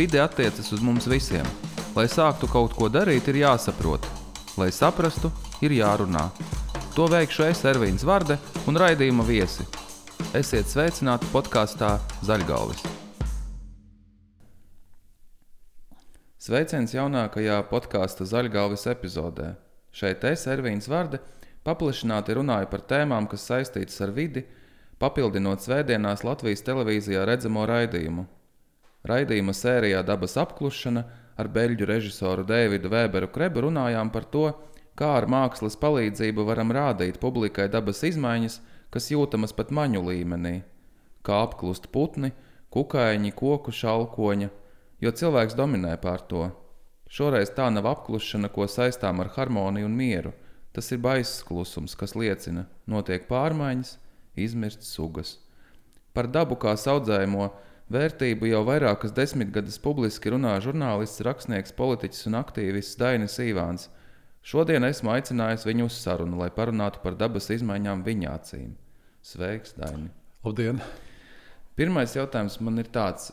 Vide attiecas uz mums visiem. Lai sāktu kaut ko darīt, ir jāsaprot. Lai saprastu, ir jārunā. To veikšu es, Ervīns Varde un raidījuma viesi. Esiet sveicināti podkāstā Zaļgalvis. Sveiciens jaunākajā podkāstu Zaļgalvis epizodē. Šeit es, Ervīns Varde, paplašināti runāju par tēmām, kas saistītas ar vidi, papildinot svētdienās Latvijas televīzijā redzamo raidījumu. Raidījuma sērijā Dabas apklušana ar beļģu režisoru Dēvidu Vēberu Krebu runājām par to, kā ar mākslas palīdzību varam rādīt publikai dabas izmaiņas, kas jūtamas pat maņu līmenī, kā apklust putni, kukaiņi, koku šalkoņa, jo cilvēks dominē pār to. Šoreiz tā nav apklušana, ko saistām ar harmoniju un mieru. Tas ir baiss klusums, kas liecina, notiek pārmaiņas, izmirst sugas. Par dabu kā audzējumu vērtību jau vairākas desmitgades publiski runā žurnālists, rakstnieks, politiķis un aktīvists Dainis Ivāns. Šodien esmu aicinājis viņu uz sarunu, lai parunātu par dabas izmaiņām viņa acīm. Sveiks, Daini! Labdien! Pirmais jautājums man ir tāds,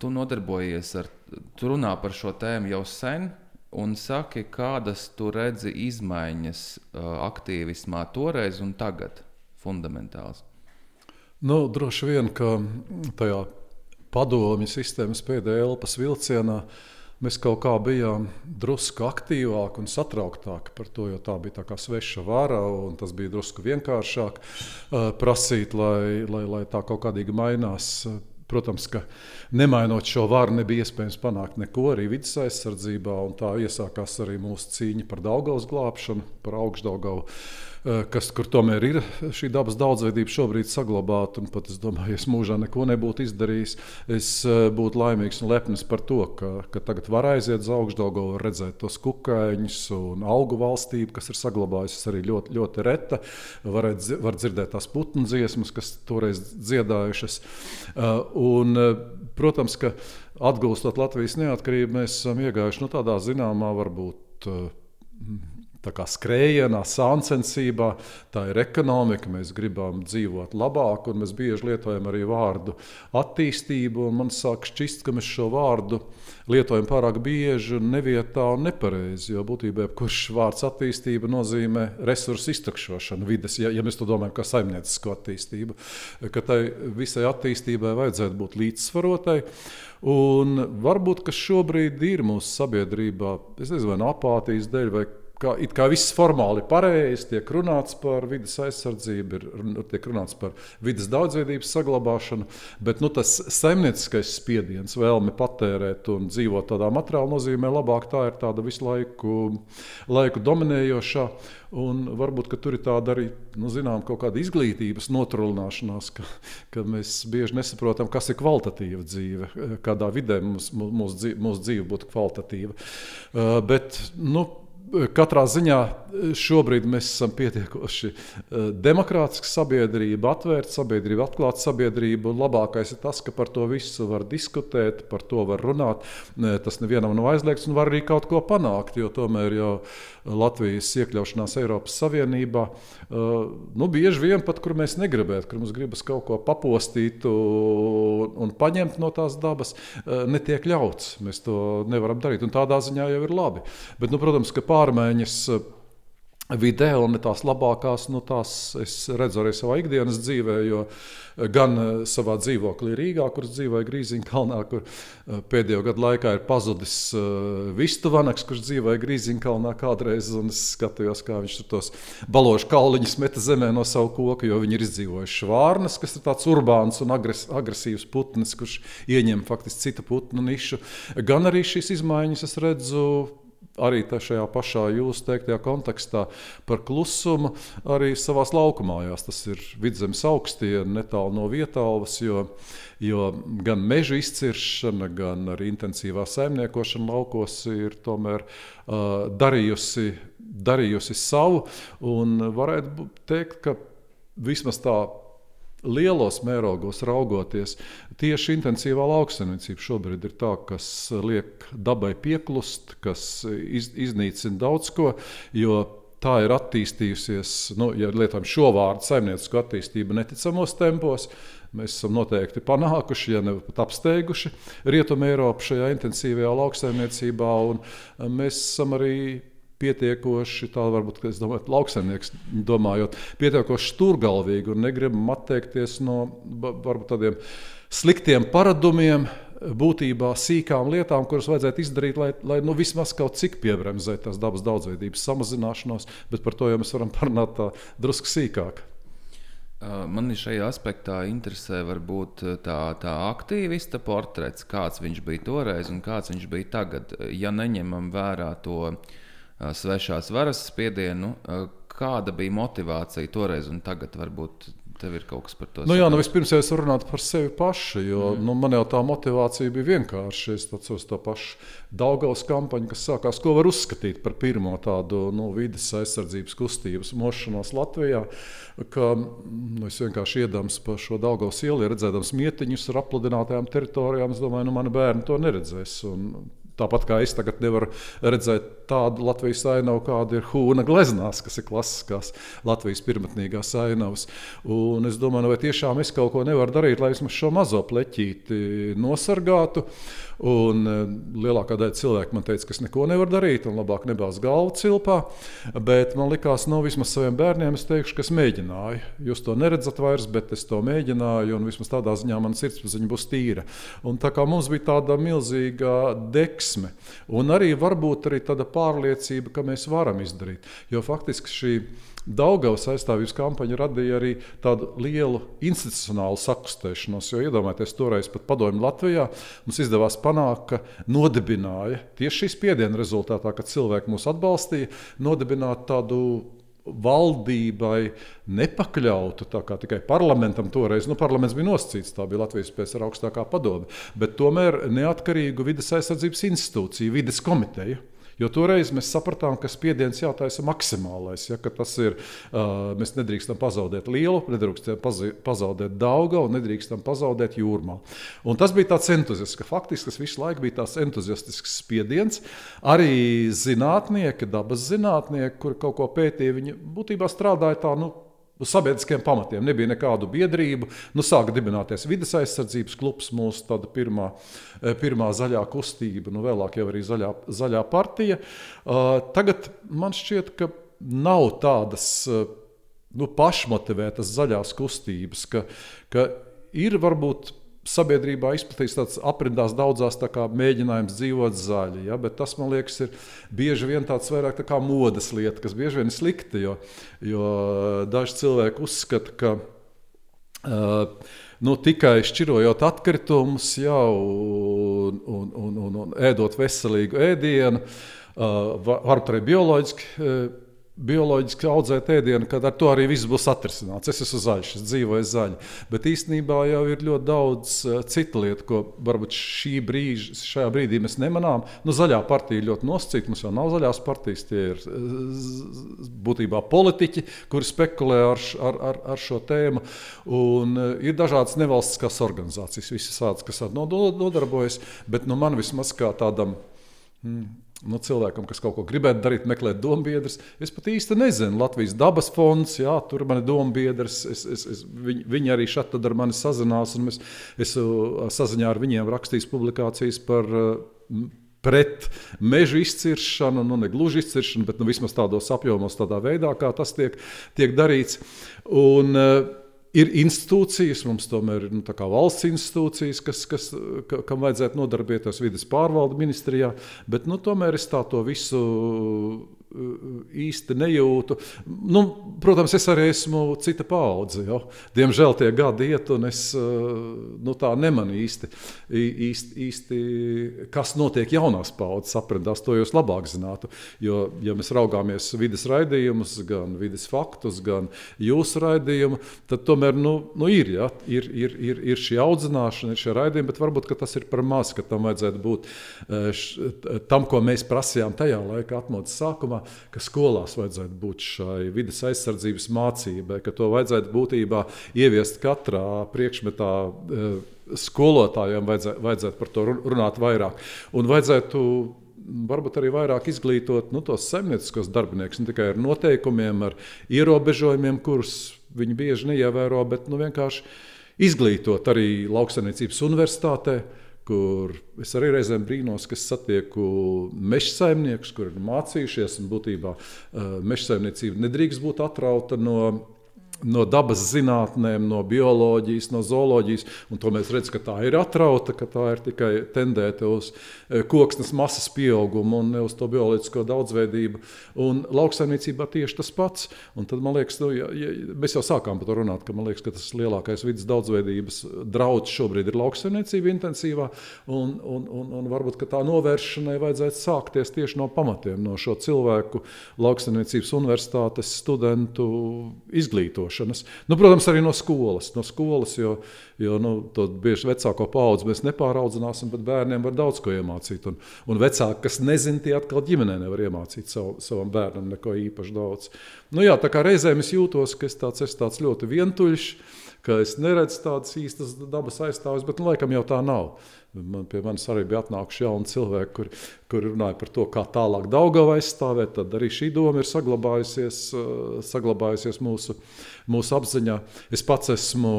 tu nodarbojies ar, tu runā par šo tēmu jau sen, un saki, kādas tu redzi izmaiņas aktīvismā toreiz un tagad, fundamentāls. Nu, droši vien, ka tajā padomju sistēmas pēdējā elpas vilcienā mēs kaut kā bijām drusku aktīvāki un satrauktāki par to, jo tā bija tā sveša vara un tas bija drusku vienkāršāk uh, prasīt, lai, lai, lai tā kaut kādīgi mainās. Protams, ka nemainot šo varu, nebija iespējams panākt neko arī vidas aizsardzībā. Tā iesākās arī mūsu cīņa par Daugaus glābšanu, par augšdaugavu. Eh, kas, kur tomēr ir šī dabas daudzveidība šobrīd saglabāta. Pat es domāju, ja es mūžā neko nebūtu izdarījis, es eh, būtu laimīgs un lepns par to, ka, ka tagad var aiziet uz augšdaļu, redzēt tos kukaiņus un augu valstību, kas ir saglabājusies arī ļoti, ļoti reta. Varēt, var dzirdēt tās putnu dziesmas, kas toreiz dziedājušas. Eh, un, protams, ka atgūstot Latvijas neatkarību, mēs esam iegājuši nu, tādā zināmā varbūt skrējienā, sāncensībā. Tā ir ekonomika, mēs gribam dzīvot labāk, un mēs bieži lietojam arī vārdu attīstību. Man sāk šķist, ka mēs šo vārdu lietojam pārāk bieži, nevietā un nepareizi. Jo būtībā kurš vārds attīstība nozīmē resursu iztukšošanu vidas, ja, ja mēs to domājam kā saimniecisko attīstību. Ka tai visai attīstībai vajadzētu būt līdzsvarotai. Un varbūt tas šobrīd ir mūsu sabiedrībā, es nezinu, apātijas dēļ vai kā, kā viss formāli ir pareizi, tiek runāts par vidas aizsardzību, ir, tiek runāts par vidas daudzveidības saglabāšanu, bet nu, tas saimnieciskais spiediens, vēlme patērēt un dzīvot tādā materiālā nozīmē, labāk tā ir tāda visu laiku, laiku dominējošā. Un varbūt tur ir tāda arī nu, zinām, izglītības notrūlināšanās, ka, ka mēs bieži nesaprotam, kas ir kvalitatīva dzīve, kādā vidē mūsu dzīve, mūsu dzīve būtu kvalitatīva. Uh, bet, nu, Katrā ziņā eh, šobrīd mēs esam pietiekoši eh, demokrātiska sabiedrība, atvērta sabiedrība, atklāta sabiedrība. Labākais ir tas, ka par to visu var diskutēt, par to var runāt. Tas nevienam nav aizliegts un var arī kaut ko panākt, jo tomēr jau Latvijas iekļaušanās Eiropas Savienībā eh, nu, bieži vien pat, kur mēs negribētu, kur mums gribas kaut ko papostīt un, paņemt no tās dabas, netiek ļauts. Mēs to nevaram darīt, un tādā ziņā jau ir labi. Bet, nu, protams, ka pārmaiņas vidē, un tās labākās, nu, tās es redzu arī savā ikdienas dzīvē, jo gan eh, savā dzīvoklī Rīgā, kur dzīvoju Grīziņkalnā, kur eh, pēdējo gadu laikā ir pazudis uh, Vistu Vanaks, kurš dzīvoja Grīziņkalnā kādreiz, un es skatījos, kā viņš tos balošu kauliņus meta zemē no savu koku, jo viņi ir izdzīvojuši švārnas, kas ir tāds urbāns un agres, agresīvs putnis, kurš ieņem faktiski citu putnu nišu. Gan arī šīs izmaiņas es redzu arī šajā pašā jūsu teiktajā kontekstā par klusumu, arī savā laukumājās. Tas ir vidzemes augstie, netālu no vietālas, jo, jo gan meža izciršana, gan arī intensīvā saimniekošana laukos ir tomēr uh, darījusi, darījusi savu. Varētu teikt, ka vismaz tā lielos mērogos raugoties, tieši intensīvā lauksaimniecība šobrīd ir tā, kas liek dabai pieklust, kas iz, iznīcina daudz ko. Tā ir attīstījusies, nu, ja lietojam šo vārdu, saimniecisko attīstību neticamos tempos. Mēs esam noteikti panākuši, ja ne pat apsteiguši Rietumu Eiropu šajā intensīvajā lauksaimniecībā, mēs esam arī pietiekoši, tā varbūt, es domāju, lauksaimnieks domājot, pietiekoši stūrgalvīgi un negribam atteikties no varbūt tādiem sliktiem paradumiem, būtībā sīkām lietām, kuras vajadzētu izdarīt, lai, lai nu, vismaz kaut cik piebremzētu tās dabas daudzveidības samazināšanos, bet par to jau mēs varam parunāt drusku sīkāk. Man šajā aspektā interesē varbūt tā, tā aktīvista portrets, kāds viņš bija toreiz un kāds viņš bija tagad. Ja neņemam vērā to uh, svešās varas spiedienu. Kāda bija motivācija toreiz un tagad? Varbūt tev ir kaut kas par to. Nu, jā, nu, vispirms jau es runāju par sevi pašu, jo mm. nu, man jau tā motivācija bija vienkārša. Es atceros to pašu Daugaus kampaņu, kas sākās, ko var uzskatīt par pirmo tādu nu, vidas aizsardzības kustības mošanos Latvijā. Ka, nu, es vienkārši iedams pa šo Daugaus ielu, redzēdams mietiņus ar apludinātajām teritorijām, es domāju, nu, mani bērni to neredzēs. Un Tāpat kā es tagad nevaru redzēt tādu Latvijas ainavu, kāda ir Hūna gleznās, kas ir klasiskās Latvijas pirmotnīgās ainavas. Un es domāju, nu, vai tiešām es kaut ko nevaru darīt, lai vismaz šo mazo pleķīti nosargātu. Un e, lielākā daļa cilvēku man teica, ka es neko nevaru darīt, un labāk nebāzt galvu cilpā. Bet man likās, no nu, vismaz saviem bērniem, es teikšu, ka es mēģināju. Jūs to neredzat vairs, bet es to mēģināju, un vismaz tādā ziņā mana sirdsapziņa būs tīra. Un tā kā mums bija tāda milzīga deksme, un arī varbūt arī tāda pārliecība, ka mēs varam izdarīt. Jo faktiski šī Daugavas aizstāvības kampaņa radīja arī tādu lielu institucionālu sakustēšanos. Jo iedomājieties, toreiz pat padomju Latvijā mums izdevās panākt, ka nodibināja tieši šī spiediena rezultātā, kad cilvēki mūs atbalstīja, nodibināt tādu valdībai nepakļautu, tikai parlamentam toreiz, nu, parlaments bija nosacīts, tā bija Latvijas PSR augstākā padome, bet tomēr neatkarīgu vidas aizsardzības institūciju, vidas komiteju. Jo toreiz mēs sapratām, ka spiediens jātaisa maksimālais. Ja, tas ir, mēs nedrīkstam pazaudēt lielu, nedrīkstam pazaudēt daudzu un nedrīkstam pazaudēt jūrmā. Un tas bija tāds entuziastisks, ka faktiski tas visu laiku bija tāds entuziastisks spiediens. Arī zinātnieki, dabas zinātnieki, kuri kaut ko pētīja, viņi būtībā strādāja tā. Nu, uz sabiedriskiem pamatiem. Nebija nekādu biedrību. Nu, sāka dibināties vidas aizsardzības klubs, mūsu pirmā, eh, pirmā zaļā kustība, nu, vēlāk jau arī zaļā, zaļā partija. Uh, tagad man šķiet, ka nav tādas uh, nu, pašmotivētas zaļās kustības, ka, ka ir varbūt sabiedrībā izplatīts tāds aprindās daudzās tā mēģinājums dzīvot zaļi. Ja? Bet tas, man liekas, ir bieži vien tāds vairāk tā modes lieta, kas bieži vien ir slikta. Jo, jo daži cilvēki uzskata, ka uh, nu, tikai šķirojot atkritumus, ja, un, un, un, un, un ēdot veselīgu ēdienu, uh, varbūt arī bioloģiski. Uh, bioloģiski audzēt ēdienu, kad ar to arī viss būs atrisināts. Es esmu zaļš, es dzīvoju zaļi. Bet īstenībā jau ir ļoti daudz uh, citu lietu, ko varbūt šī brīža, šajā brīdī mēs nemanām. Nu, zaļā partija ļoti nosacīta. Mums jau nav zaļās partijas, tie ir uh, būtībā politiķi, kuri spekulē ar, ar, ar, ar šo tēmu. Un, uh, ir dažādas nevalstiskās organizācijas, visas tādas, kas ar to nodarbojas. Bet nu, man vismaz kā tādam. Hmm, nu, cilvēkam, kas kaut ko gribētu darīt, meklēt dombiedrus. Es pat īsti nezinu, Latvijas dabas fonds, jā, tur man ir dombiedrs. Es, es, es, viņi, viņi arī šeit ar mani sazinās, un es esmu saziņā ar viņiem rakstījis publikācijas par. Pret meža izciršanu, nu ne gluži izciršanu, bet nu, vismaz tādos apjomos, tādā veidā, kā tas tiek, tiek darīts. Un, uh, ir institūcijas, mums tomēr ir nu, valsts institūcijas, kas, kas, ka, kam vajadzētu nodarbieties vidas pārvalde ministrijā, bet nu, tomēr es tā to visu īsti nejūtu. Nu, protams, es arī esmu cita paudze. Jo. Diemžēl tie gadi iet, un es nu, tā nemanu īsti, īsti, īsti, kas notiek jaunās paudzes aprindās. To jūs labāk zinātu. Jo, ja mēs raugāmies vidas raidījumus, gan vidas faktus, gan jūsu raidījumu, tad tomēr nu, nu ir, ja, ir, ir, ir, ir šī audzināšana, ir šie raidījumi, bet varbūt tas ir par maz, ka tam vajadzētu būt š, tam, ko mēs prasījām tajā laikā, atmodas sākumā ka skolās vajadzētu būt šai vidas aizsardzības mācībai, ka to vajadzētu būtībā ieviest katrā priekšmetā. Eh, skolotājiem vajadzētu, vajadzētu par to runāt vairāk. Un vajadzētu varbūt arī vairāk izglītot nu, tos zemnieciskos darbiniekus, ne tikai ar noteikumiem, ar ierobežojumiem, kurus viņi bieži neievēro, bet nu, vienkārši izglītot arī lauksaimniecības universitātē. Kur es arī reizēm brīnos, ka satieku meža saimniekus, kuriem ir mācījušies, būtībā meža saimniecība nedrīkst būt atrauta no no dabas zinātnēm, no bioloģijas, no zooloģijas. To mēs redzam, ka tā ir atrauta, ka tā ir tikai tendēta uz eh, koksnes masas pieaugumu un uz to bioloģisko daudzveidību. Un lauksaimniecībā tieši tas pats. Un tad man liekas, nu, ja, ja, mēs jau sākām par to runāt, ka liekas, ka tas lielākais vidas daudzveidības draudz šobrīd ir lauksaimniecība intensīvā. Un, un, un, un varbūt tā novēršanai vajadzētu sākties tieši no pamatiem, no šo cilvēku lauksaimniecības universitātes studentu izglītošanas lietošanas. Nu, protams, arī no skolas. No skolas jo jo nu, to bieži vecāko paudzi mēs nepāraudzināsim, bet bērniem var daudz ko iemācīt. Un, un vecāki, kas nezina, tie atkal ģimenē nevar iemācīt savu, savam bērnam neko īpaši daudz. Nu, jā, tā kā reizēm es jūtos, ka es tāds, es tāds ļoti vientuļš ka es neredzu tādas īstas dabas aizstāvis, bet nu, laikam jau tā nav. Man, pie manis arī bija atnākuši jauni cilvēki, kuri, kuri runāja par to, kā tālāk Daugavu aizstāvēt. Tad arī šī doma ir saglabājusies, uh, saglabājusies mūsu, mūsu apziņā. Es pats esmu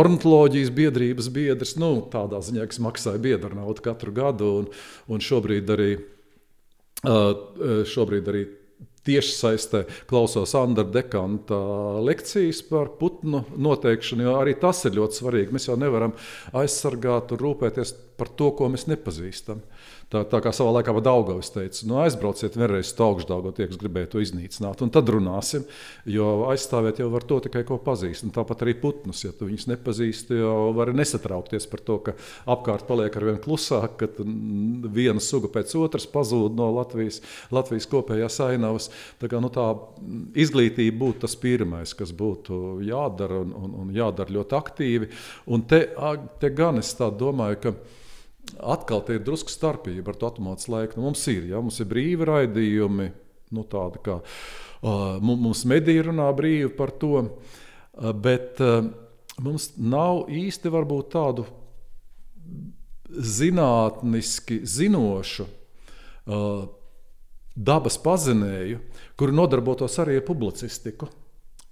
ornitholoģijas biedrības biedrs. Nu, tādā ziņā, ka es maksāju biedru naudu katru gadu, un, un šobrīd arī, uh, šobrīd arī tieši saistē klausos Andra Dekanta lekcijas par putnu noteikšanu, jo arī tas ir ļoti svarīgi. Mēs jau nevaram aizsargāt un rūpēties par to, ko mēs nepazīstam. Tā, tā kā savā laikā Daugavs teica, nu, aizbrauciet vienreiz uz augšdaugu, tie, kas gribēja to iznīcināt, un tad runāsim, jo aizstāvēt jau var to tikai ko pazīst. Un tāpat arī putnus, ja tu viņus nepazīsti, jau vari nesatraukties par to, ka apkārt paliek ar vien klusāk, ka viena suga pēc otras pazūd no Latvijas, Latvijas kopējās ainavas. Tā, kā, nu, tā izglītība būtu tas pirmais, kas būtu jādara un, un, un jādara ļoti aktīvi. Un te, te gan es domāju, ka atkal ir drusku starpība ar to automātu laiku. Nu, mums ir, ja, mums ir brīvi raidījumi, nu, tādi kā uh, mums mediji runā brīvi par to, uh, bet uh, mums nav īsti varbūt tādu zinātniski zinošu. Uh, dabas pazinēju, kuri nodarbotos arī ar publicistiku.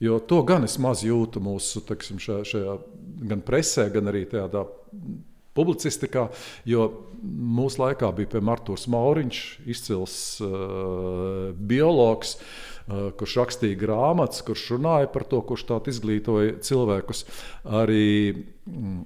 Jo to gan es maz jūtu mūsu teksim, šajā, šajā gan presē, gan arī tādā publicistikā, jo mūsu laikā bija piemēram Arthurs Mauriņš, izcils uh, biologs. Uh, kurš rakstīja grāmatas, kurš runāja par to, kurš tādu izglītoja cilvēkus. Arī mm,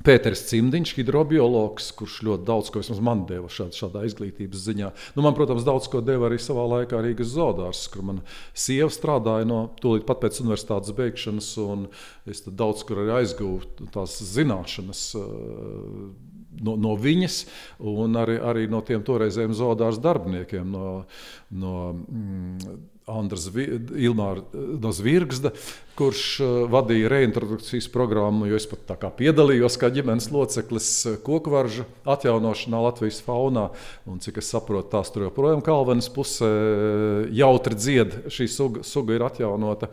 Pēters Cimdiņš, hidrobiologs, kurš ļoti daudz ko man deva šād, šādā izglītības ziņā. Nu, man, protams, daudz ko deva arī savā laikā Rīgas zoodārs, kur mana sieva strādāja no tūlīt pat pēc universitātes beigšanas, un es daudz kur arī aizgūstu tās zināšanas. No, no viņas, un arī, arī no tiem toreizējiem zoodārs darbiniekiem, no, no mm, Andris Ilmārs no Zvirgzda, kurš uh, vadīja reintrodukcijas programmu, jo es pat tā kā piedalījos kā ģimenes loceklis uh, kokvaržu atjaunošanā Latvijas faunā. Un, cik es saprotu, tās tur joprojām Kalvenes pusē uh, jautri dzied, šī suga, suga ir atjaunota.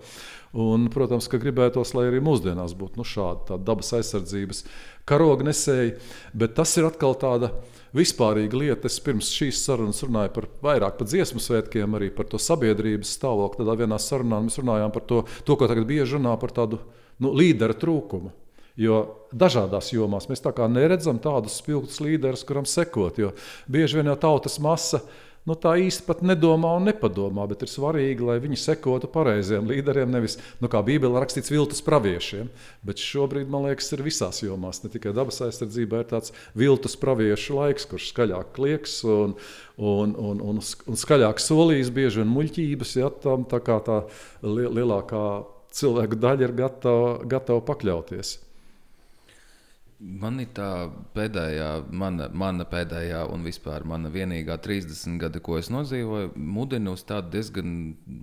Un, protams, ka gribētos, lai arī mūsdienās būtu nu, šāda dabas aizsardzības karognesēji, bet tas ir atkal tāds vispārīga lieta. Es pirms šīs sarunas runāju par vairāk par dziesmu svētkiem, arī par to sabiedrības stāvokli. Tad vienā sarunā mēs runājām par to, to ko tagad bieži runā par tādu nu, līderu trūkumu. Jo dažādās jomās mēs tā neredzam tādus spilgtus līderus, kuram sekot. Jo bieži vien jau tautas masa ir nu, tā īsti pat nedomā un nepadomā, bet ir svarīgi, lai viņi sekotu pareiziem līderiem, nevis, nu, kā Bībelē rakstīts, viltus praviešiem. Bet šobrīd, man liekas, ir visās jomās, ne tikai dabas aizsardzībā, ir tāds viltus praviešu laiks, kurš skaļāk klieks un, un, un, un, un skaļāk solīs, bieži vien muļķības, ja tam tā kā tā lielākā cilvēku daļa ir gatava, gatava pakļauties. Man ir tā pēdējā, mana, mana pēdējā un vispār mana vienīgā 30 gada, ko es nodzīvoju, mudina uz tādu diezgan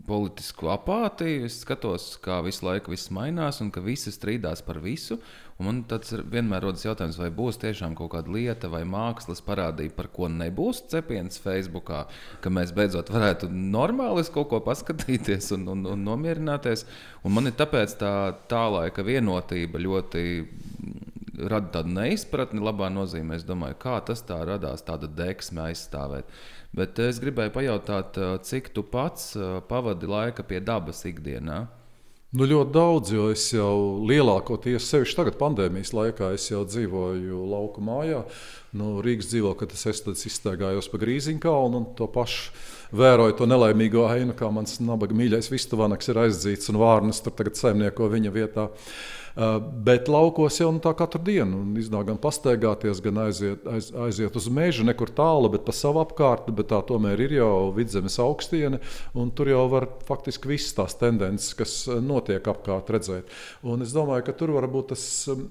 politisku apātiju. Es skatos, kā visu laiku viss mainās un ka visi strīdās par visu. Un man tāds vienmēr rodas jautājums, vai būs tiešām kaut kāda lieta vai mākslas parādība, par ko nebūs cepiens Facebook, ka mēs beidzot varētu normāli kaut ko paskatīties un, un, un nomierināties. Un man ir tāpēc tā tālaika vienotība ļoti rada tādu neizpratni, labā nozīmē. Es domāju, kā tas tā radās, tāda deksme aizstāvēt. Bet es gribēju pajautāt, cik tu pats pavadi laika pie dabas ikdienā? Nu, ļoti daudz, jo es jau lielākoties, sevišķi tagad, pandēmijas laikā, es jau dzīvoju lauku mājā. Nu, Rīgas dzīvo, kad es esmu izstaigājos pa Grīziņu kalnu un to pašu vēroju to nelaimīgo ainu, kā mans nabaga mīļais Vistavanaks ir aizdzīts un vārnas tur tagad saimnieko viņa vietā. Uh, bet laukos jau nu, tā katru dienu iznāk gan pastaigāties, gan aiziet, aiz, aiziet uz mežu, nekur tālu, bet pa savu apkārtni. Tā tomēr ir jau vidzemes augstiene, un tur jau var faktiski visas tās tendences, kas uh, notiek apkārt, redzēt. Un es domāju, ka tur var būt tas, um,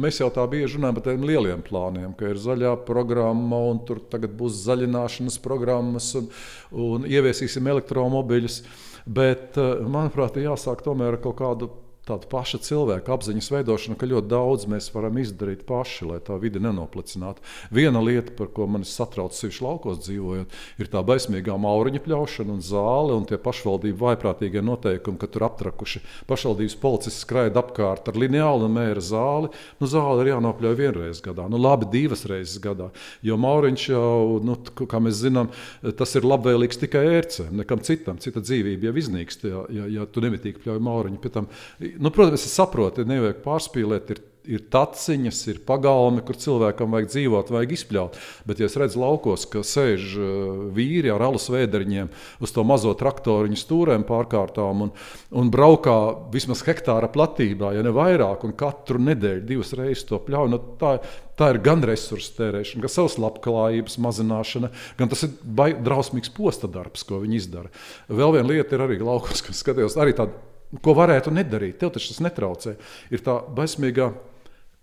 mēs jau tā bieži runājam par tādiem lieliem plāniem, ka ir zaļā programma, un tur tagad būs zaļināšanas programmas, un, un ieviesīsim elektromobiļus. Bet, uh, manuprāt, jāsāk tomēr ar kaut kādu tāda paša cilvēka apziņas veidošana, ka ļoti daudz mēs varam izdarīt paši, lai tā vide nenoplicinātu. Viena lieta, par ko man satrauc sevišķi laukos dzīvojot, ir tā baismīgā mauriņa pļaušana un zāle un tie pašvaldību vaiprātīgie noteikumi, ka tur aptrakuši pašvaldības policisti skraida apkārt ar lineālu un mēra zāli. Nu, zāle ir jānopļauj vienreiz gadā, nu labi divas reizes gadā, jo mauriņš jau, nu, kā mēs zinām, tas ir labvēlīgs tikai ērcēm, nekam citam, cita dzīvība jau iznīkst, ja, ja, ja tu nemitīgi pļauj mauriņu. Pēc tam nu, protams, es saprotu, nevajag pārspīlēt. Ir, ir taciņas, ir pagalmi, kur cilvēkam vajag dzīvot, vajag izpļaut. Bet, ja es redzu laukos, ka sēž uh, vīri ar alus vēderiņiem uz to mazo traktoriņu stūrēm pārkārtām un, un braukā vismaz hektāra platībā, ja ne vairāk, un katru nedēļu divas reizes to pļauj, nu, tā, tā ir gan resursu tērēšana, gan savas labklājības mazināšana, gan tas ir drausmīgs posta darbs, ko viņi izdara. Vēl viena lieta ir arī laukos, kas skatījos arī tādu ko varētu nedarīt. Tev tas netraucē. Ir tā baismīgā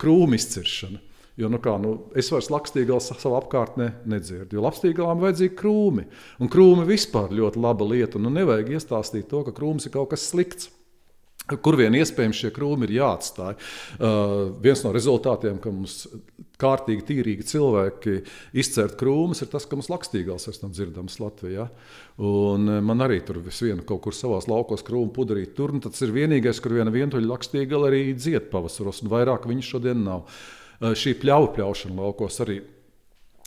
krūma izciršana. Jo, nu kā, nu, es vairs lakstīgā savā apkārtnē nedzirdu. Jo lakstīgām vajadzīgi krūmi. Un krūmi vispār ļoti laba lieta. Nu, nevajag iestāstīt to, ka krūms ir kaut kas slikts. Kur vien iespējams šie krūmi ir jāatstāj. Uh, viens no rezultātiem, ka mums kārtīgi, tīrīgi cilvēki izcērt krūmus, ir tas, ka mums lakstīgās esam dzirdams Latvijā. Un uh, man arī tur viena kaut kur savās laukos krūmu puderīt tur, tas ir vienīgais, kur viena vientuļa lakstīga arī dzied pavasaros, un vairāk viņas šodien nav. Uh, šī pļauju pļaušana laukos arī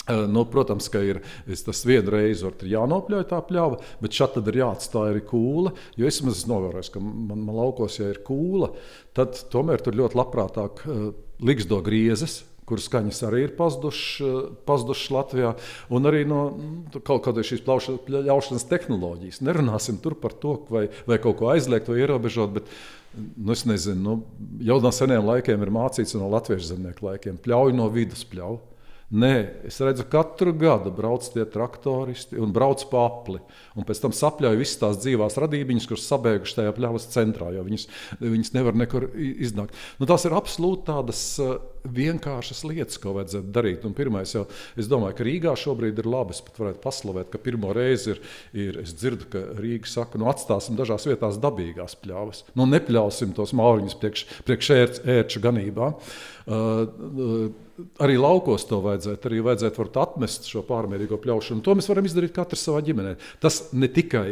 Nu, protams, ka ir tas vienreiz jānopļauj tā pļava, bet šeit ir jāatstāj arī kūla. Jo es esmu novērojis, ka man, man laukos, ja ir kūla, tad tomēr tur ļoti labprātāk uh, liksdo griezes, kur skaņas arī ir pazudušas, Latvijā, un arī no nu, kaut kādas šīs pļaušanas tehnoloģijas. Nerunāsim par to, vai, vai kaut ko aizliegt vai ierobežot. Bet, Nu, es nezinu, nu, jau no seniem laikiem ir mācīts no latviešu zemnieku laikiem. Pļauj no vidus, pļauj. Nē, es redzu, ka katru gadu brauc tie traktoristi un brauc pa apli. Un pēc tam sapļauj visas tās dzīvās radības, kuras sabeigušas tajā pļavas centrā, jo viņas, viņas nevar nekur iznākt. Nu, tās ir absolūti tādas uh, vienkāršas lietas, ko vajadzētu darīt. Un pirmais jau, es domāju, ka Rīgā šobrīd ir labi. Es pat varētu paslavēt, ka pirmo reizi ir, ir es dzirdu, ka Rīga saka, nu atstāsim dažās vietās dabīgās pļavas. Nu, nepļausim tos mauriņus priekš, priekš ērču ganībām. Uh, arī laukos to vajadzētu, arī vajadzētu atmest šo pārmērīgo pļaušanu. To mēs varam izdarīt katrs savā ģimenē. Tas ne tikai.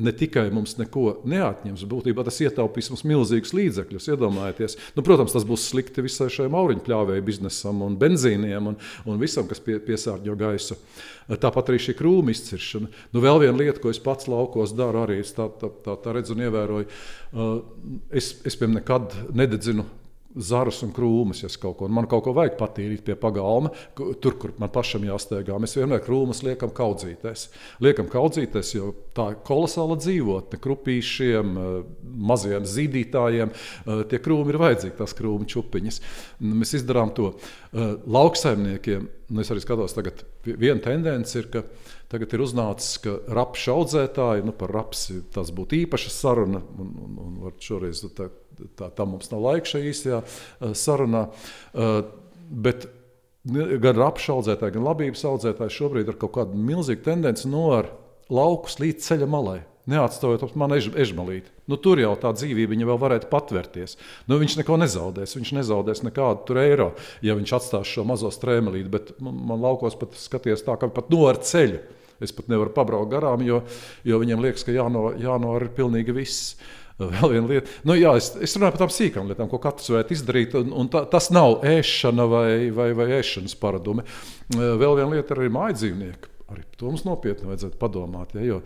Ne tikai mums neko neatņems, būtībā tas ietaupīs mums milzīgus līdzekļus. Iedomājieties, nu, protams, tas būs slikti visai šai mauriņu pļāvēju biznesam un benzīniem un, un visam, kas pie, piesārņo gaisu. Tāpat arī šī krūma izciršana. Nu, vēl viena lieta, ko es pats laukos daru, arī es tā, tā, tā, tā redzu un ievēroju. Es, es piemēram, nekad nededzinu zarus un krūmus, ja kaut ko man kaut ko vajag patīrīt pie pagalma, tur, kur man pašam jāsteigā. Mēs vienmēr krūmus liekam kaudzīties. Liekam kaudzīties, jo tā ir kolosāla dzīvotne krupīšiem, eh, maziem zīdītājiem. Eh, tie krūmi ir vajadzīgi, tās krūmu čupiņas. Mēs izdarām to eh, lauksaimniekiem. Es arī skatos, tagad viena tendence ir, ka tagad ir uznācis, ka rapšu audzētāji, nu par rapsi tas būtu īpaša saruna, un, un, un šoreiz tā tā, tā mums nav laika šajā īsajā uh, sarunā. Uh, bet gan apšaudzētāji, gan labības audzētāji šobrīd ir kaut kāda milzīga tendence no laukus līdz ceļa malai. Neatstājot man ež, ežmalīti. Nu, tur jau tā dzīvība vēl varētu patvērties. Nu, viņš neko nezaudēs. Viņš nezaudēs nekādu eiro, ja viņš atstās šo mazo strēmelīti. Bet man, man laukos pat skaties tā, ka pat no ar ceļu. Es pat nevaru pabraukt garām, jo, jo viņiem liekas, ka jāno, jāno ir pilnīgi viss. Vēl viena lieta, nu, jā, es, es runāju par tām sīkām lietām, ko katrs varētu izdarīt. Un, un tā, tas nav ēšana vai, vai, vai ēšanas paradumi. Vēl viena lieta ir arī mājdzīvnieki. Arī to mums nopietni vajadzētu padomāt. Ja,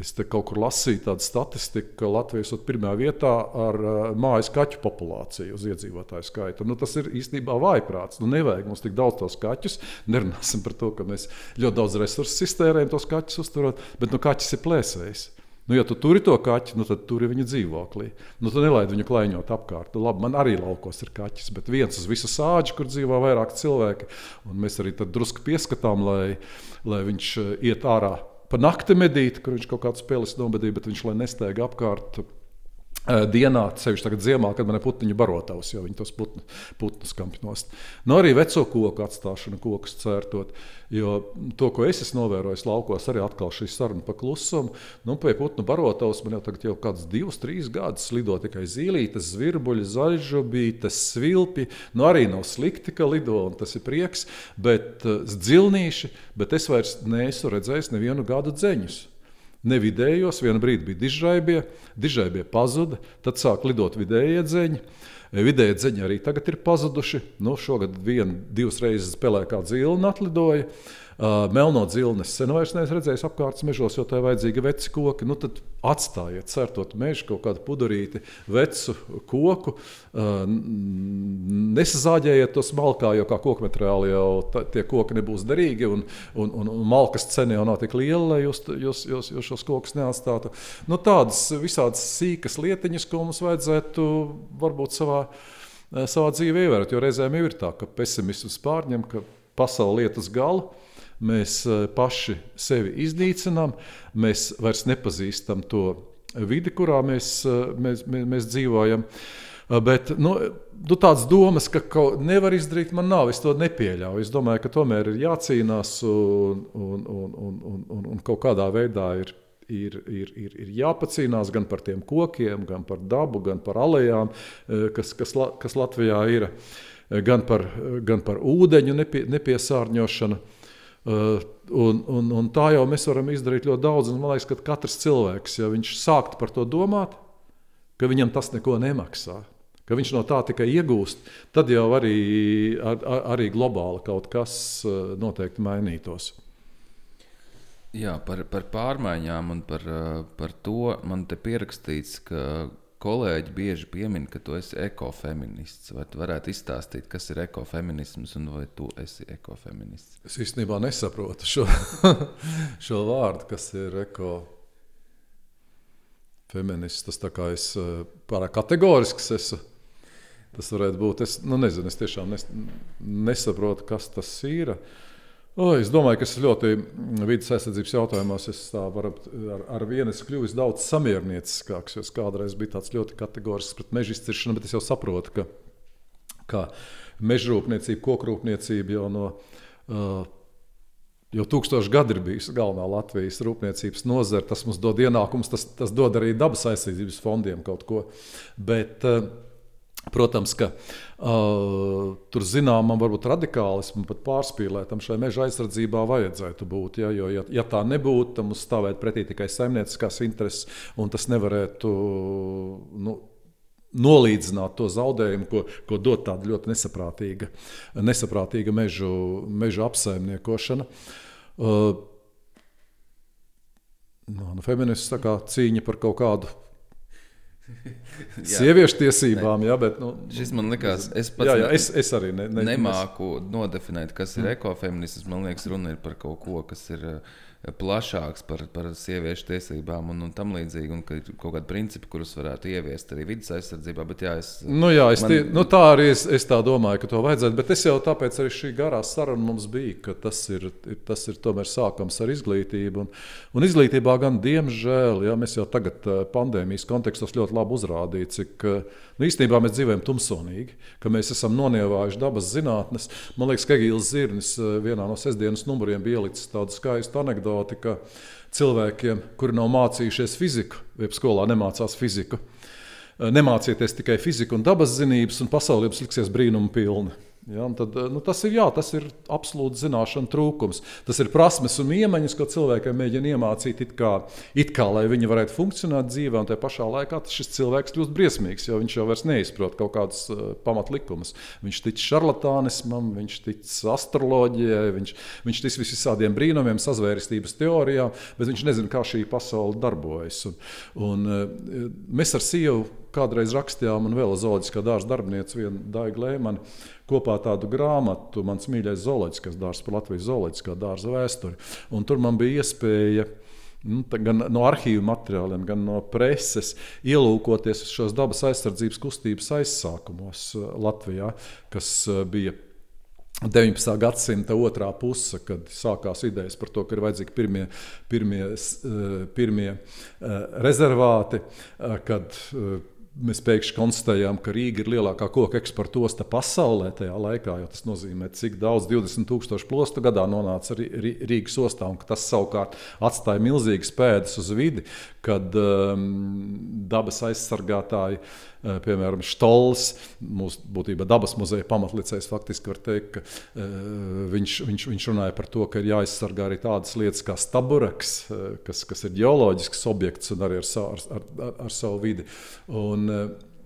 es kaut kur lasīju tādu statistiku, ka Latvijas ir pirmā vietā ar mājas kaķu populāciju uz iedzīvotāju skaitu. Nu, tas ir īstenībā vājprāts. Nu, nevajag mums tik daudz tos kaķus. Nerunāsim par to, ka mēs ļoti daudz resursu iztērējam tos kaķus uzturot, bet nu, kaķis ir plēsējs. Nu, ja tu turi to kaķi, nu, tad tur ir viņa dzīvoklī. Nu, tu nelaidi viņu klaiņot apkārt. Nu, labi, man arī laukos ir kaķis, bet viens uz visu sāģi, kur dzīvo vairāk cilvēki. Un mēs arī drusku pieskatām, lai, lai viņš eh, iet ārā pa nakti medīt, kur viņš kaut kādas spēles nobadīja, bet viņš lai nesteig apkārt dienā, sevišķi tagad ziemā, kad man ir putniņu barotavs, jo viņi tos putnu, putnus kampj nost. Nu, arī veco koku atstāšana, kokus cērtot. Jo to, ko es esmu novērojis laukos, arī atkal šī saruna pa klusumu. Nu, pie putnu barotavas man jau tagad jau kāds divus, trīs gadus lido tikai zīlītes, zvirbuļi, zaļžobītes, svilpi. Nu, arī nav slikti, ka lido, un tas ir prieks, bet uh, dzilnīši, bet es vairs neesmu redzējis nevienu gadu dzeņus ne vidējos. Vienu brīdi bija dižraibie, dižraibie pazuda, tad sāk lidot vidējie dzeņi. Vidēji dzeņi arī tagad ir pazuduši. Nu, šogad vienu, divas reizes spēlē kā dzīve atlidoja. Uh, melno dzilnes sen vairs neesmu redzējis apkārtnes mežos, jo tā ir vajadzīga veci koki. Nu, tad atstājiet, certot mežu, kaut kādu pudurīti, vecu koku. Uh, nesazāģējiet to smalkā, jo kā koku materiāli jau tā, tie koki nebūs derīgi. Un, un, un, un malkas cena jau nav tik liela, lai jūs, jūs, jūs, jūs šos kokus neatstātu. Nu, tādas visādas sīkas lietiņas, ko mums vajadzētu varbūt savā, savā dzīvē ievērot. Jo reizēm jau ir tā, ka pesimisms pārņem, ka pasaule iet uz galu mēs eh, paši sevi iznīcinām, mēs vairs nepazīstam to vidi, kurā mēs, eh, mēs, mēs, mēs dzīvojam. Eh, bet nu, nu, tādas domas, ka nevar izdarīt, man nav. Es to nepieļauju. Es domāju, ka tomēr ir jācīnās un, un, un, un, un, un kaut kādā veidā ir. Ir, ir, ir, ir jāpacīnās gan par tiem kokiem, gan par dabu, gan par alejām, kas, kas, kas Latvijā ir, gan par, gan par ūdeņu nepie, nepiesārņošanu. Uh, un, un, un tā jau mēs varam izdarīt ļoti daudz. Man liekas, ka katrs cilvēks, ja viņš sāktu par to domāt, ka viņam tas neko nemaksā, ka viņš no tā tikai iegūst, tad jau arī, ar, arī globāli kaut kas uh, noteikti mainītos. Jā, par, par pārmaiņām un par, uh, par to man te pierakstīts, ka kolēģi bieži piemin, ka tu esi ekofeminists. Vai tu varētu izstāstīt, kas ir ekofeminisms un vai tu esi ekofeminists? Es īstenībā nesaprotu šo, šo vārdu, kas ir ekofeminists. Tas tā kā es eh, pārāk kategorisks esmu. Tas varētu būt. Es, nu, nezinu, es tiešām nes, nesaprotu, kas tas ir. Uh, O, es domāju, ka es ļoti vidas aizsardzības jautājumos varu, ar, ar vienu esmu kļuvis daudz samiernieciskāks. Es kādreiz biju tāds ļoti kategorisks pret meža izciršanu, bet es jau saprotu, ka, ka meža rūpniecība, kokrūpniecība jau no. Uh, Jau tūkstoši gadi ir bijusi galvenā Latvijas rūpniecības nozare. Tas mums dod ienākumus, tas, tas dod arī dabas aizsardzības fondiem kaut ko. Bet, uh, Protams, ka uh, tur zināmam, varbūt radikālismam, pat pārspīlētam šai meža aizsardzībā vajadzētu būt. Ja, jo, ja, ja tā nebūtu, tad mums stāvētu pretī tikai saimnieciskās intereses, un tas nevarētu nu, nolīdzināt to zaudējumu, ko, ko dod tāda ļoti nesaprātīga, nesaprātīga mežu, mežu apsaimniekošana. Uh, nu, feminists cīņa par kaut kādu Sieviešu tiesībām, jā, bet. Nu, Šis man likās, es pats jā, jā, es, es arī ne, ne, nemāku nodefinēt, kas ir mm. ekofeminists. Man liekas, runa ir par kaut ko, kas ir. Uh, plašāks par, par sieviešu tiesībām un, un tam līdzīgi, un ka ir kaut kādi principi, kurus varētu ieviest arī vidas aizsardzībā. Bet, jā, es, nu, jā, es man... tie, nu, tā arī es, es tā domāju, ka to vajadzētu. Bet es jau tāpēc arī šī garā saruna mums bija, ka tas ir, tas ir tomēr sākams ar izglītību. Un, un izglītībā gan, diemžēl, jā, mēs jau tagad pandēmijas kontekstos ļoti labi uzrādījām, cik nu, īstenībā mēs dzīvojam tumsonīgi, ka mēs esam nonievājuši dabas zinātnes. Man liekas, ka Egīls Zirnis vienā no sestdienas numuriem bija ielicis tādu skaistu anekdoti anekdoti, ka cilvēkiem, kuri nav mācījušies fiziku, vai skolā nemācās fiziku, nemācieties tikai fiziku un dabas zinības, un pasaule jums liksies brīnumu pilna. Ja, tad, nu, tas, ir, jā, tas ir absolūti zināšanu trūkums. Tas ir prasmes un iemaņas, ko cilvēkiem mēģina iemācīt, it kā, it kā lai viņi varētu funkcionēt dzīvē, un tajā pašā laikā šis cilvēks kļūst briesmīgs, jo viņš jau vairs neizprot kaut kādus uh, pamatlikumus. Viņš tic šarlatānismam, viņš tic astroloģijai, viņš, viņš tic visādiem brīnumiem, sazvērestības teorijām, bet viņš nezina, kā šī pasaule darbojas. Un, un, uh, mēs ar sievu kādreiz rakstījām, un vēl zooloģiskā dārza darbiniece, viena Daiga Lēmana, kopā tādu grāmatu, mans mīļākais zooloģiskās dārzs par Latvijas zooloģiskā dārza vēsturi. Un tur man bija iespēja. Nu, gan no arhīvu materiāliem, gan no preses ielūkoties šos dabas aizsardzības kustības aizsākumos uh, Latvijā, kas uh, bija 19. gadsimta otrā puse, kad sākās idejas par to, ka ir vajadzīgi pirmie, pirmie, uh, pirmie rezervāti, kad mēs pēkšņi konstatējām, ka Rīga ir lielākā koku eksporta osta pasaulē tajā laikā. Tas nozīmē, cik daudz 20,000 plostu gadā nonāca Rīgas ostā, un tas savukārt atstāja milzīgas pēdas uz vidi, kad um, dabas aizsargātāji. Uh, piemēram, Štols, mūsu būtībā dabas muzeja pamatlicējs, faktiski var teikt, ka uh, viņš, viņš, viņš runāja par to, ka ir jāaizsargā arī tādas lietas kā stabureks, uh, kas, kas ir geoloģisks objekts un arī ar, ar, ar, ar, ar savu vidi. Un,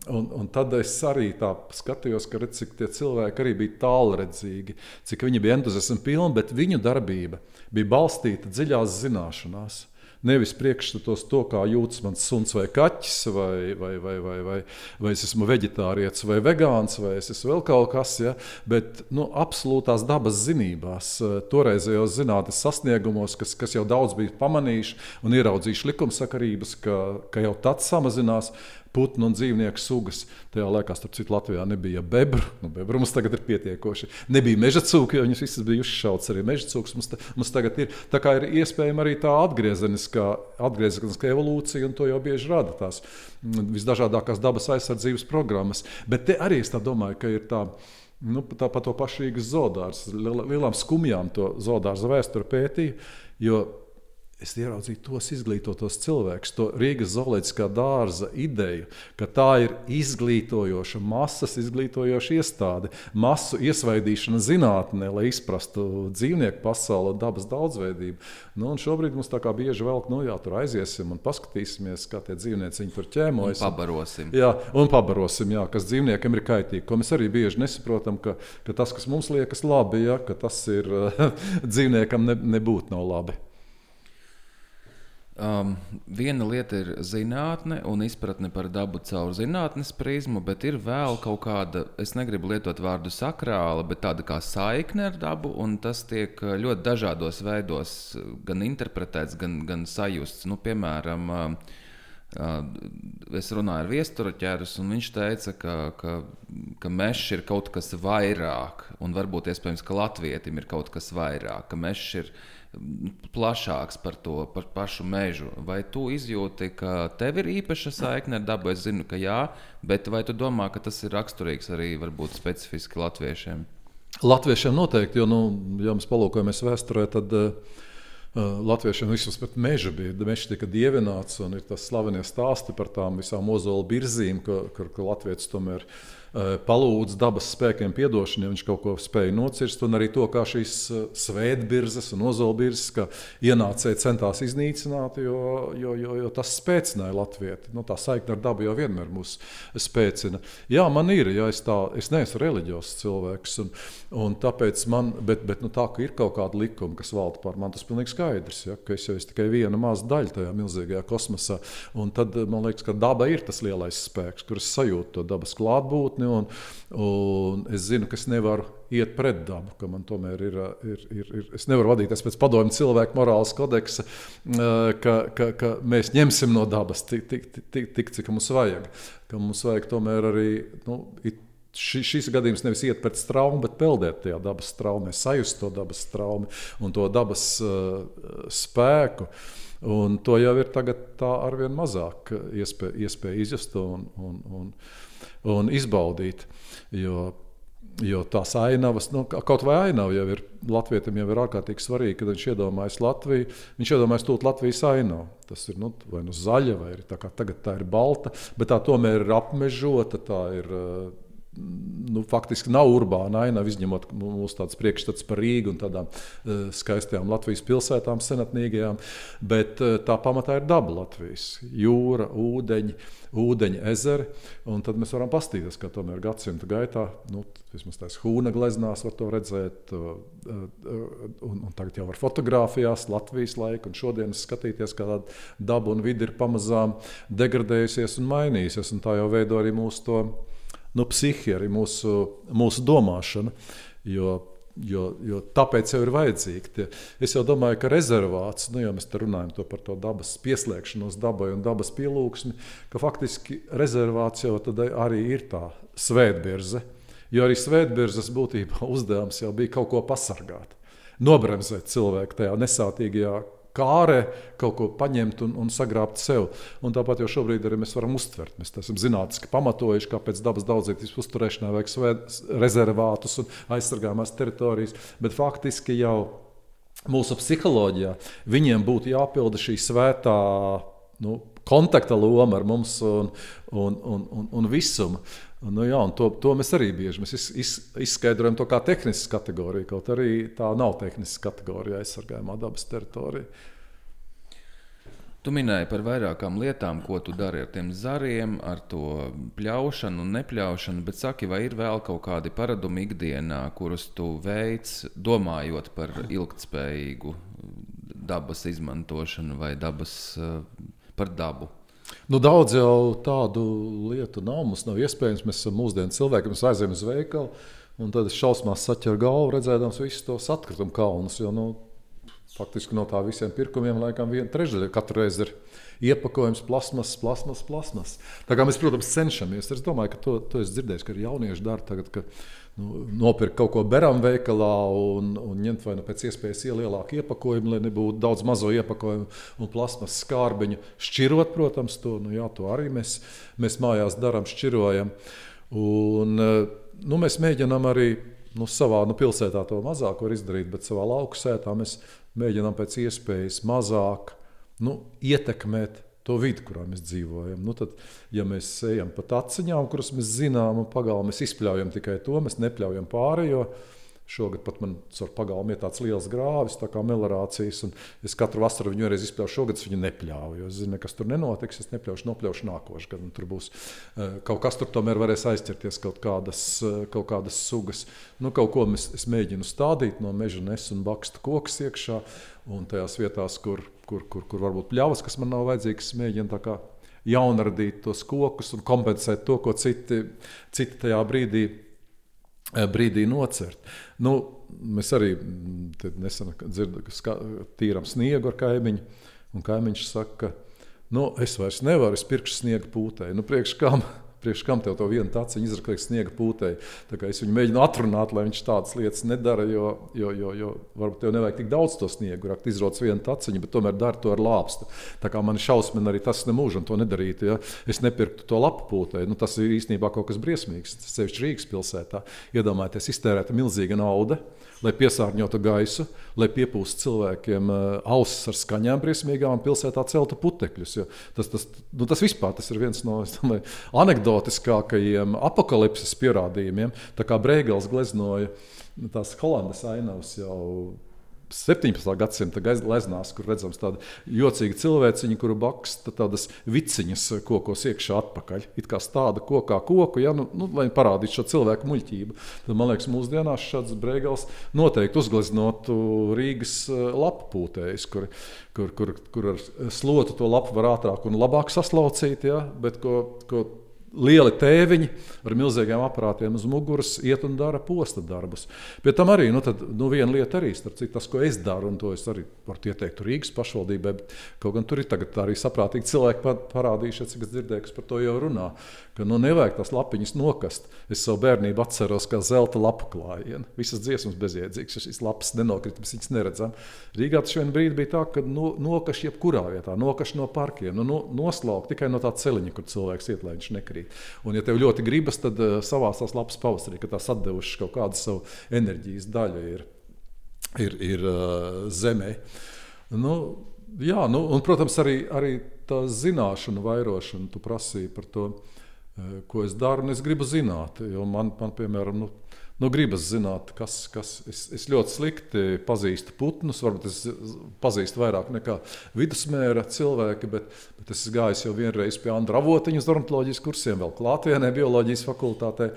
Un, un tad es arī skatījos, ka redz, tie cilvēki arī bija tālredzīgi, cik viņi bija entuziasma pilni, bet viņu darbība bija balstīta dziļās zināšanās. Nevis priekšstatos to, kā jūtas mans suns vai kaķis, vai, vai, vai, vai, vai, vai es esmu vegetārietis vai vegāns, vai es esmu vēl kaut kas, ja? bet nu, absolūtās dabas zinībās, eh, toreizējos zinātnes sasniegumos, kas, kas jau daudz bija pamanījuši un ieraudzījuši likumsakarības, ka, ka jau tad samazinās putnu un dzīvnieku sugas. Tajā laikā, starp citu, Latvijā nebija bebru. Nu, bebru mums tagad ir pietiekoši. Nebija meža cūka, jo viņas visas bija uzšauts. Arī meža cūks mums, ta, mums tagad ir. Tā kā ir iespējama arī tā atgriezeniskā, atgriezeniskā evolūcija, un to jau bieži rada tās visdažādākās dabas aizsardzības programmas. Bet te arī es domāju, ka ir tā. Nu, tā par to pašu Rīgas zoodārzu. Lielām skumjām to zoodārza vēsturi pētīja, jo es ieraudzīju tos izglītotos cilvēkus, to Rīgas zooloģiskā dārza ideju, ka tā ir izglītojoša, masas izglītojoša iestāde, masu iesvaidīšana zinātnē, lai izprastu dzīvnieku pasauli, dabas daudzveidību. Nu, šobrīd mums tā kā bieži vēl, nu jā, tur aiziesim un paskatīsimies, kā tie dzīvnieci tur ķēmojas. Un pabarosim. Jā, un pabarosim, jā, kas dzīvniekiem ir kaitīgi. Ko mēs arī bieži nesaprotam, ka, ka tas, kas mums liekas labi, ja, tas ir dzīvniekam ne, nebūtu nav labi. Um, viena lieta ir zinātne un izpratne par dabu caur zinātnes prizmu, bet ir vēl kaut kāda, es negribu lietot vārdu sakrāla, bet tāda kā saikne ar dabu, un tas tiek uh, ļoti dažādos veidos uh, gan interpretēts, gan, gan sajusts. Nu, piemēram, uh, Es runāju ar viesturu ķērus, un viņš teica, ka, ka, ka mežs ir kaut kas vairāk, un varbūt iespējams, ka latvietim ir kaut kas vairāk, ka mežs ir plašāks par to par pašu mežu. Vai tu izjūti, ka tev ir īpaša saikne ar dabu? Es zinu, ka jā, bet vai tu domā, ka tas ir raksturīgs arī varbūt specifiski latviešiem? Latviešiem noteikti, jo, nu, ja mēs palūkojamies vēsturē, tad uh, Latviešiem vismaz pat meža bija. Mežs tika dievināts, un ir tas slavenie stāsti par tām visām ozolu birzīm, ka, ka, ka Latvijas tomēr ir palūdz dabas spēkiem atdošanu, ja viņš kaut ko spēja nocirst, un arī to, kā šīs eh, svētbirzes un ozolbirzes ienācēji centās iznīcināt, jo, jo, jo, jo tas spēcināja Latviju. Nu, tā saikne ar dabu jau vienmēr mūs spēcina. Jā, man ir, ja es, tā, es neesmu reliģiozs cilvēks, un, un tāpēc man, bet, bet nu, tā, ka ir kaut kāda likuma, kas valda pār mani, tas pilnīgi skaidrs, ja, ka es jau esmu tikai viena maza daļa tajā milzīgajā kosmosā, un tad man liekas, ka daba ir tas lielais spēks, kurš sajūt to dabas klātbūtni, zinātni. Un, un es zinu, ka es nevaru iet pret dabu, ka man tomēr ir. ir, ir, ir es nevaru vadīties pēc padomju cilvēku morāles kodeksa, ka, ka, ka mēs ņemsim no dabas tik, tik, tik, tik cik mums vajag. Ka mums vajag tomēr arī. Nu, ši, šis gadījums nevis iet pret straumu, bet peldēt tajā dabas straumē, sajust to dabas straumu un to dabas uh, spēku. Un to jau ir tagad tā arvien mazāk iespēja, iespēja izjust un, un, un, un izbaudīt. Jo, jo tās ainavas, nu, kaut vai ainava jau ir Latvijam, jau ir ārkārtīgi svarīgi, kad viņš iedomājas Latviju. Viņš iedomājas to Latvijas ainavu. Tas ir nu, vai nu zaļa, vai tā kā tagad tā ir balta, bet tā tomēr ir apmežota. Tā ir, nu, faktiski nav urbāna aina, izņemot mūsu tādas priekšstats par Rīgu un tādām uh, skaistām Latvijas pilsētām, senatnīgajām. Bet uh, tā pamatā ir daba Latvijas - jūra, ūdeņi, ūdeņa ezeri. Tad mēs varam paskatīties, kā tomēr gadsimta gaitā, nu, vismaz tās hūna gleznās var to redzēt, uh, un, un tagad jau ar fotografijās Latvijas laiku un šodienas skatīties, kā daba un vidi ir pamazām degradējusies un mainījusies, un tā jau veido arī mūsu to nu, psihi, arī mūsu, mūsu domāšana. Jo, jo, jo tāpēc jau ir vajadzīgi. Es jau domāju, ka rezervāts, nu, ja mēs runājam par to dabas pieslēgšanos dabai un dabas pielūgsmi, ka faktiski rezervāts jau arī ir tā svētbirze. Jo arī svētbirzes būtībā uzdevums jau bija kaut ko pasargāt, nobremzēt cilvēku tajā nesātīgajā kārē kaut ko paņemt un, un sagrābt sev. Un tāpat jau šobrīd arī mēs varam uztvert. Mēs esam zinātniski pamatojuši, kāpēc dabas daudzveidības uzturēšanai vajag rezervātus un aizsargājumās teritorijas, bet faktiski jau mūsu psiholoģijā viņiem būtu jāpilda šī svētā. Nu, kontakta loma ar mums un, un, un, un, un visumu. Nu, jā, to, to mēs arī bieži mēs iz, iz, izskaidrojam kā tehnisku kategoriju, kaut arī tā nav tehniska kategorija aizsargājumā dabas teritorijā. Tu minēji par vairākām lietām, ko tu dari ar tiem zariem, ar to pļaušanu un nepļaušanu, bet saki, vai ir vēl kaut kādi paradumi ikdienā, kurus tu veic, domājot par ilgspējīgu dabas izmantošanu vai dabas, par dabu? Nu, daudz jau tādu lietu nav. Mums nav iespējams. Mēs esam mūsdienu cilvēki, mēs aizējām uz veikalu. Un tad es šausmās saķeru galvu, redzēdams visus tos atkritumu kalnus. Jo, nu, faktiski no tā visiem pirkumiem laikam viena trešdaļa katru reizi ir iepakojums, plasmas, plasmas, plasmas. Tā kā mēs, protams, cenšamies. Es domāju, ka to, to es dzirdēju, ka jaunieši dara tagad. Ka, nu, nopirkt kaut ko beram veikalā un, un ņemt vai nu pēc iespējas lielāku iepakojumu, lai nebūtu daudz mazo iepakojumu un plasmas skārbiņu. Šķirot, protams, to, nu, jā, to arī mēs, mēs mājās darām, šķirojam. Un, nu, mēs mēģinām arī nu, savā nu, pilsētā to mazāk izdarīt, bet savā lauku sētā mēs mēģinām pēc iespējas mazāk nu, ietekmēt to vidi, kurā mēs dzīvojam. Nu, tad, ja mēs ejam pa taciņām, kuras mēs zinām, un pagalmā mēs izpļaujam tikai to, mēs nepļaujam pārējo. Šogad pat man ar pagalmu ir tāds liels grāvis, tā kā melorācijas. Es katru vasaru viņu reiz izpļauju, šogad es viņu nepļauju. Es zinu, kas tur nenotiks. Es nepļaušu, nopļaušu nākošais gads. Tur būs uh, kaut kas, tur tomēr varēs aizķerties kaut kādas, uh, kaut kādas sugas. Nu, kaut ko mēs, es mēģinu stādīt no meža nesu un bakstu koks iekšā. Un tajās vietās, kur kur, kur, kur varbūt pļavas, kas man nav vajadzīgas, mēģina jaunradīt tos kokus un kompensēt to, ko citi, citi tajā brīdī, eh, brīdī nocert. Nu, mēs arī mm, nesen dzirdam, ka tīram sniegu ar kaimiņu, un kaimiņš saka, nu, es vairs nevaru, es pirkšu sniega pūtē. Nu, priekš kam? Priekš kam tev to vienu taciņu izrakstīt sniega pūtei? Es viņu mēģinu atrunāt, lai viņš tādas lietas nedara, jo, jo, jo, jo varbūt tev nevajag tik daudz to sniegu, rakt izrots vienu taciņu, bet tomēr dara to ar lāpstu. Tā kā man šausmina arī tas nemūžam to nedarīt. Ja? Es nepirktu to lapu pūtei. Nu, tas ir īstenībā kaut kas briesmīgs. Tas sevišķi Rīgas pilsētā. Iedomājieties, iztērēta milzīga nauda lai piesārņotu gaisu, lai piepūstu cilvēkiem uh, ausis ar skaņām briesmīgām pilsētā celtu putekļus. Tas, tas, nu, tas vispār tas ir viens no domāju, anekdotiskākajiem apakalipses pierādījumiem. Tā kā Breigels gleznoja tās Holandas ainavas jau 17. gadsimta gleznās, kur redzams tāda jocīga cilvēciņa, kuru baksta tādas viciņas kokos iekšā atpakaļ. It kā tāda kokā koku, ja, nu, nu, lai parādītu šo cilvēku muļķību. Tad, man liekas, mūsdienās šāds brīvgals noteikti uzgleznotu Rīgas eh, lapu pūtējus, kur, kur, kur, kur ar slotu to lapu var ātrāk un labāk saslaucīt, ja, bet ko, ko lieli tēviņi ar milzīgiem aparātiem uz muguras iet un dara posta darbus. Pie tam arī nu, tad, nu, viena lieta, arī citu, tas, ko es daru, un to es arī varu ieteikt Rīgas pašvaldībai. Kaut gan tur ir arī saprātīgi cilvēki parādījušies, cik es dzirdēju, kas par to jau runā. Ka nu, nevajag tās lapiņas nokast. Es savu bērnību atceros, kā zelta lapu klājienu. Visas dziesmas bezjēdzīgas, šīs lapas nenokrita, mēs viņas neredzam. Rīgā tas vienā brīdī bija tā, ka no, nokaš jebkurā vietā, nokaš no parkiem, nu, no, noslaukt tikai no tā celiņa, kur cilvēks iet, lai viņš nekrīt. Un, ja tev ļoti gribas, tad uh, savās tās lapas pavasarī, kad tās atdevušas kaut kādu savu enerģijas daļu, ir, ir, ir uh, zemē. Nu, jā, nu, un, protams, arī, arī tā zināšanu vairošana, tu prasīji par to. ko es daru, un es gribu zināt. Jo man, man piemēram, nu, nu, gribas zināt, kas, kas es, es ļoti slikti pazīstu putnus. Varbūt es pazīstu vairāk nekā vidusmēra cilvēki, bet, bet es gāju jau vienreiz pie Andra Avotiņa uz ornitoloģijas kursiem, vēl klātienē, bioloģijas fakultātē.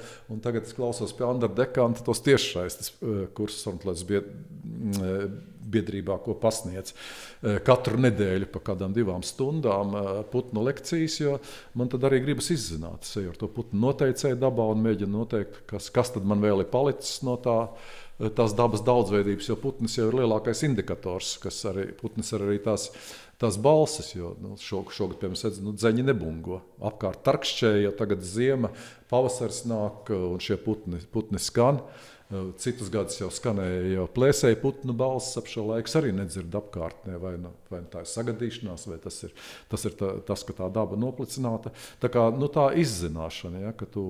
Tagad es klausos pie Andra Dekanta tos tiešsaistes eh, kursus ornitoloģijas mm, biedrībā, ko pasniedz eh, katru nedēļu pa kādām divām stundām eh, putnu lekcijas, jo man tad arī gribas izzināt, es eju ar to putnu noteicēju dabā un mēģinu noteikt, kas, kas tad man vēl ir palicis no tā. Eh, tās dabas daudzveidības, jo putns jau ir lielākais indikators, kas arī putns ir arī tās, tās balsis. Jo nu, šo, šogad, piemēram, redz, nu, dzeņi nebungo. Apkārt tarkšķēja, tagad ziema, pavasaris nāk un šie putni, putni skan. Uh, Citus gadus jau skanēja jau plēsēji putnu balss, ap šo laiku arī nedzird apkārtnē. Vai, nu, vai nu tā ir sagadīšanās, vai tas ir, tas, ir tā, tas, ka tā daba noplicināta. Tā kā nu, tā izzināšana, ja, ka tu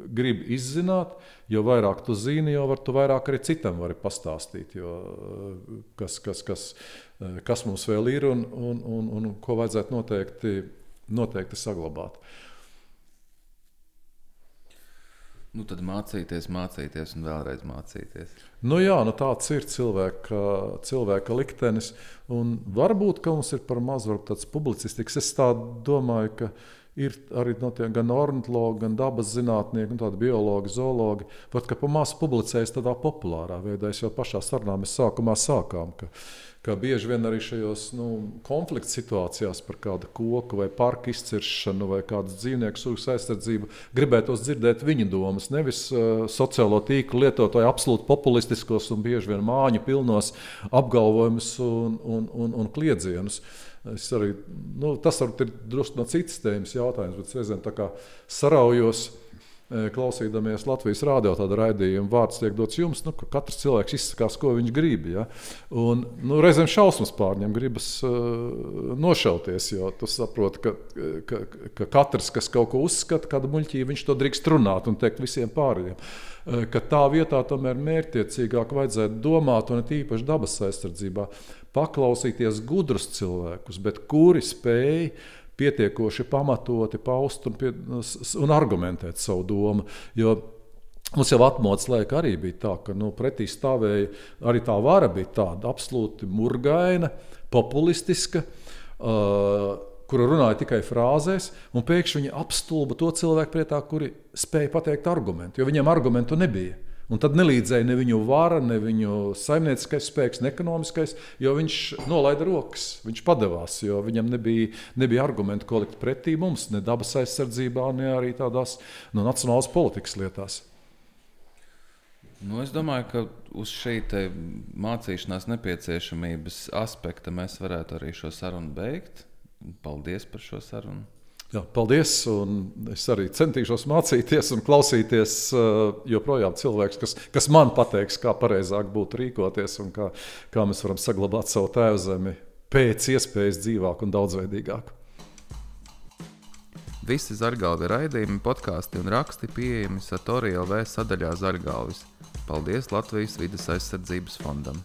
gribi izzināt, jo vairāk tu zini, jo var, tu vairāk arī citam vari pastāstīt, jo, kas, kas, kas, kas mums vēl ir un, un, un, un ko vajadzētu noteikti, noteikti saglabāt. Uh, Nu, tad mācīties, mācīties un vēlreiz mācīties. Nu, jā, nu tāds ir cilvēka, cilvēka liktenis. Un varbūt mums ir par maz publicistikas. Es domāju, ka ir arī no tiem gan ornitologi, gan dabas zinātnieki, gan biologi, zoologi. Pat kā pa maz publicējas tādā populārā veidā, es jau pašā sarunā mēs sākumā sākām. Ka, ka bieži vien arī šajos nu, konflikta situācijās par kādu koku vai parku izciršanu vai kādas dzīvnieku sugas aizsardzību gribētos dzirdēt viņa domas. Nevis uh, sociālo tīklu lietotāju absolūti populistiskos un bieži vien māņu pilnos apgalvojumus un, un, un, un kliedzienus. Es arī, nu, tas varbūt ir drusku no citas tēmas jautājums, bet reizēm tā kā saraujos klausīdamies Latvijas rādio tādu raidījumu, vārds tiek dots jums, nu, ka katrs cilvēks izsakās, ko viņš grib. Ja? Un, nu, reizēm šausmas pārņem, gribas uh, nošauties, jo tu saproti, ka, ka, ka katrs, kas kaut ko uzskata, kāda muļķība, viņš to drīkst runāt un teikt visiem pārējiem. Uh, ka tā vietā tomēr mērķtiecīgāk vajadzētu domāt, un tīpaši dabas aizsardzībā, paklausīties gudrus cilvēkus, bet kuri spēj pietiekoši pamatoti paust un, pie, un argumentēt savu domu. Jo Mums jau atmodas laika arī bija tā, ka nu, pretī stāvēja arī tā vara, bija tāda absolūti murgaina, populistiska. Uh, kura runāja tikai frāzēs, un pēkšņi viņi apstulba to cilvēku priekšā, kuri spēja pateikt argumentu, jo viņiem argumentu nebija. Un tad nelīdzēja ne viņu vara, ne viņu saimnieciskais spēks, ne ekonomiskais, jo viņš nolaida rokas, viņš padevās, jo viņam nebija, nebija argumentu, ko likt pretī mums, ne dabas aizsardzībā, ne arī tādās no nu, nacionālas politikas lietās. Nu, es domāju, ka uz šī mācīšanās nepieciešamības aspekta mēs varētu arī šo sarunu beigt. Paldies par šo sarunu! Jā, paldies! Es arī centīšos mācīties un klausīties uh, joprojām cilvēks, kas, kas man pateiks, kā pareizāk būtu rīkoties un kā, kā mēs varam saglabāt savu tēvzemi pēc iespējas dzīvāk un daudzveidīgāk. Visi zargāvi raidījumi, podkāsti un raksti pieejami Satorija LV sadaļā Zargāvis. Paldies Latvijas vidas aizsardzības fondam!